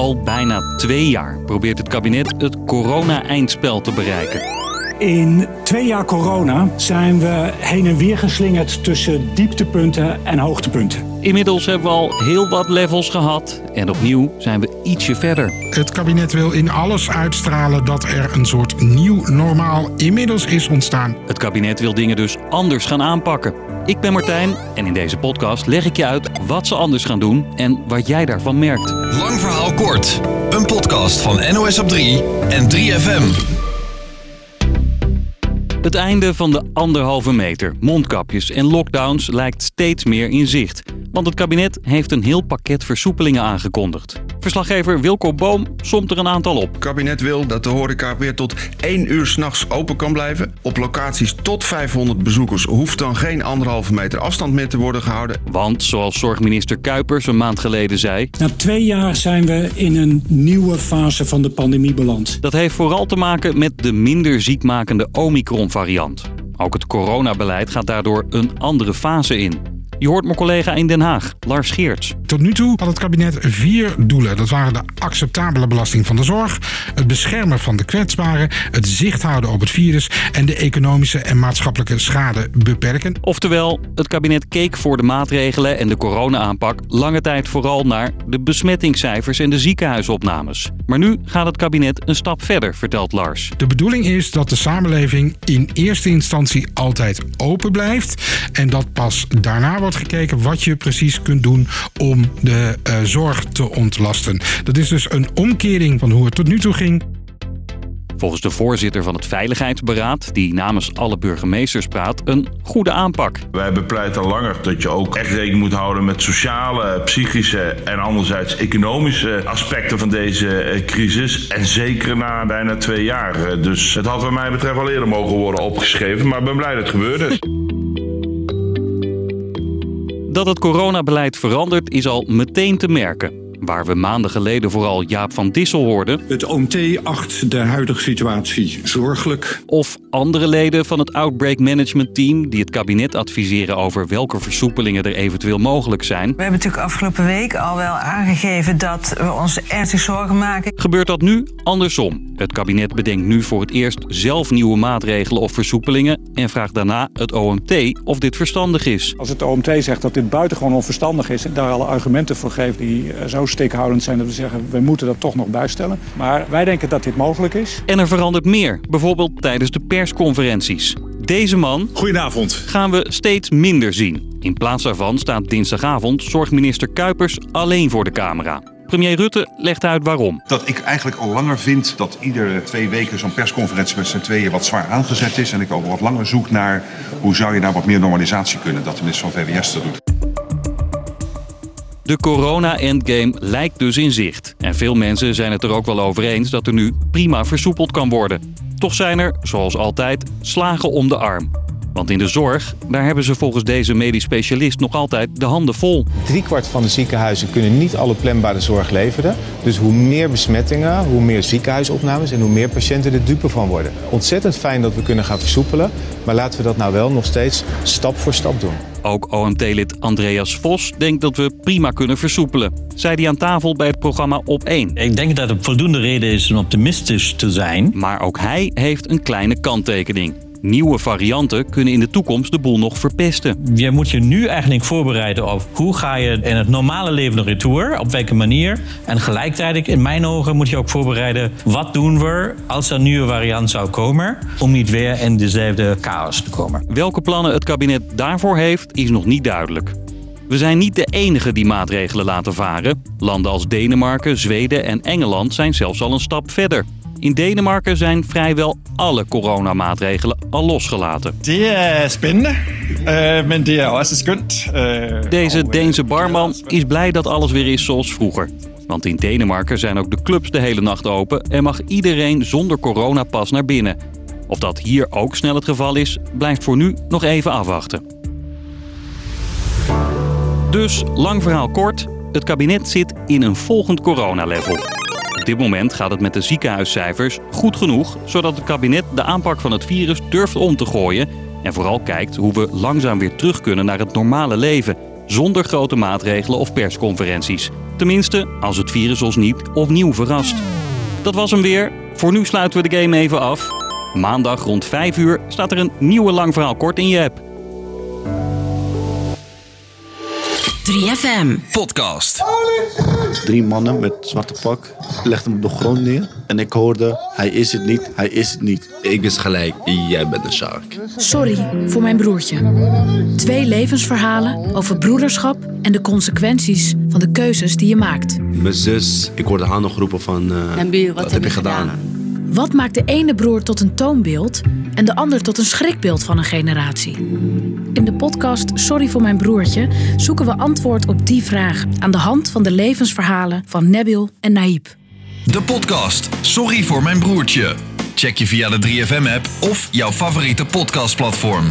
Al bijna twee jaar probeert het kabinet het corona-eindspel te bereiken. In twee jaar corona zijn we heen en weer geslingerd tussen dieptepunten en hoogtepunten. Inmiddels hebben we al heel wat levels gehad en opnieuw zijn we ietsje verder. Het kabinet wil in alles uitstralen dat er een soort nieuw normaal inmiddels is ontstaan. Het kabinet wil dingen dus anders gaan aanpakken. Ik ben Martijn en in deze podcast leg ik je uit wat ze anders gaan doen en wat jij daarvan merkt. Lang verhaal kort. Een podcast van NOS op 3 en 3FM. Het einde van de anderhalve meter, mondkapjes en lockdowns lijkt steeds meer in zicht. Want het kabinet heeft een heel pakket versoepelingen aangekondigd. Verslaggever Wilco Boom somt er een aantal op. Het kabinet wil dat de horeca weer tot 1 uur s'nachts open kan blijven. Op locaties tot 500 bezoekers hoeft dan geen anderhalve meter afstand meer te worden gehouden. Want, zoals zorgminister Kuipers een maand geleden zei... Na twee jaar zijn we in een nieuwe fase van de pandemie beland. Dat heeft vooral te maken met de minder ziekmakende Omicron-variant. Ook het coronabeleid gaat daardoor een andere fase in. Je hoort mijn collega in Den Haag, Lars Geerts. Tot nu toe had het kabinet vier doelen. Dat waren de acceptabele belasting van de zorg, het beschermen van de kwetsbaren, het zicht houden op het virus en de economische en maatschappelijke schade beperken. Oftewel, het kabinet keek voor de maatregelen en de corona-aanpak lange tijd vooral naar de besmettingscijfers en de ziekenhuisopnames. Maar nu gaat het kabinet een stap verder, vertelt Lars. De bedoeling is dat de samenleving in eerste instantie altijd open blijft en dat pas daarna wordt gekeken wat je precies kunt doen om de uh, zorg te ontlasten. Dat is dus een omkering van hoe het tot nu toe ging. Volgens de voorzitter van het Veiligheidsberaad, die namens alle burgemeesters praat, een goede aanpak. Wij bepleiten langer dat je ook echt rekening moet houden met sociale, psychische en anderzijds economische aspecten van deze eh, crisis. En zeker na bijna twee jaar. Dus het had wat mij betreft al eerder mogen worden opgeschreven, maar ik ben blij dat het gebeurde. Dat het coronabeleid verandert is al meteen te merken. Waar we maanden geleden vooral Jaap van Dissel hoorden. Het OMT acht de huidige situatie zorgelijk. Of andere leden van het Outbreak Management Team die het kabinet adviseren over welke versoepelingen er eventueel mogelijk zijn. We hebben natuurlijk afgelopen week al wel aangegeven dat we ons ernstig zorgen maken. Gebeurt dat nu andersom? Het kabinet bedenkt nu voor het eerst zelf nieuwe maatregelen of versoepelingen en vraagt daarna het OMT of dit verstandig is. Als het OMT zegt dat dit buitengewoon onverstandig is en daar alle argumenten voor geeft die eh, zo stikhoudend zijn dat we zeggen we moeten dat toch nog bijstellen. Maar wij denken dat dit mogelijk is. En er verandert meer, bijvoorbeeld tijdens de persconferenties. Deze man Goedenavond. gaan we steeds minder zien. In plaats daarvan staat dinsdagavond zorgminister Kuipers alleen voor de camera. Premier Rutte legt uit waarom. Dat ik eigenlijk al langer vind dat iedere twee weken zo'n persconferentie met z'n tweeën wat zwaar aangezet is. En ik al wat langer zoek naar hoe zou je daar wat meer normalisatie kunnen. Dat de minister van VWS dat doet. De corona-endgame lijkt dus in zicht. En veel mensen zijn het er ook wel over eens dat er nu prima versoepeld kan worden. Toch zijn er, zoals altijd, slagen om de arm. Want in de zorg, daar hebben ze volgens deze medisch specialist nog altijd de handen vol. Driekwart van de ziekenhuizen kunnen niet alle planbare zorg leveren. Dus hoe meer besmettingen, hoe meer ziekenhuisopnames en hoe meer patiënten er dupe van worden. Ontzettend fijn dat we kunnen gaan versoepelen, maar laten we dat nou wel nog steeds stap voor stap doen. Ook OMT-lid Andreas Vos denkt dat we prima kunnen versoepelen. Zei hij aan tafel bij het programma Op 1. Ik denk dat er voldoende reden is om optimistisch te zijn. Maar ook hij heeft een kleine kanttekening. Nieuwe varianten kunnen in de toekomst de boel nog verpesten. Je moet je nu eigenlijk voorbereiden op hoe ga je in het normale leven nog retour, op welke manier. En gelijktijdig, in mijn ogen, moet je ook voorbereiden wat doen we als er een nieuwe variant zou komen, om niet weer in dezelfde chaos te komen. Welke plannen het kabinet daarvoor heeft, is nog niet duidelijk. We zijn niet de enige die maatregelen laten varen. Landen als Denemarken, Zweden en Engeland zijn zelfs al een stap verder. In Denemarken zijn vrijwel alle coronamaatregelen al losgelaten. Uh, men det er også skønt. Uh, Deze Deense barman is blij dat alles weer is zoals vroeger. Want in Denemarken zijn ook de clubs de hele nacht open en mag iedereen zonder coronapas naar binnen. Of dat hier ook snel het geval is, blijft voor nu nog even afwachten. Dus, lang verhaal kort, het kabinet zit in een volgend coronalevel. Op dit moment gaat het met de ziekenhuiscijfers goed genoeg, zodat het kabinet de aanpak van het virus durft om te gooien en vooral kijkt hoe we langzaam weer terug kunnen naar het normale leven, zonder grote maatregelen of persconferenties. Tenminste, als het virus ons niet opnieuw verrast. Dat was hem weer. Voor nu sluiten we de game even af. Maandag rond 5 uur staat er een nieuwe lang verhaal kort in je app. 3FM Podcast. Drie mannen met zwarte pak legden hem op de grond neer. En ik hoorde, hij is het niet, hij is het niet. Ik is gelijk, jij bent een shark. Sorry voor mijn broertje. Twee levensverhalen over broederschap en de consequenties van de keuzes die je maakt. Mijn zus, ik hoorde haar nog roepen van, uh, wat, heb je gedaan? Wat maakt de ene broer tot een toonbeeld en de ander tot een schrikbeeld van een generatie? In de podcast Sorry voor mijn broertje zoeken we antwoord op die vraag aan de hand van de levensverhalen van Nebil en Naïb. De podcast Sorry voor mijn broertje. Check je via de 3FM app of jouw favoriete podcastplatform.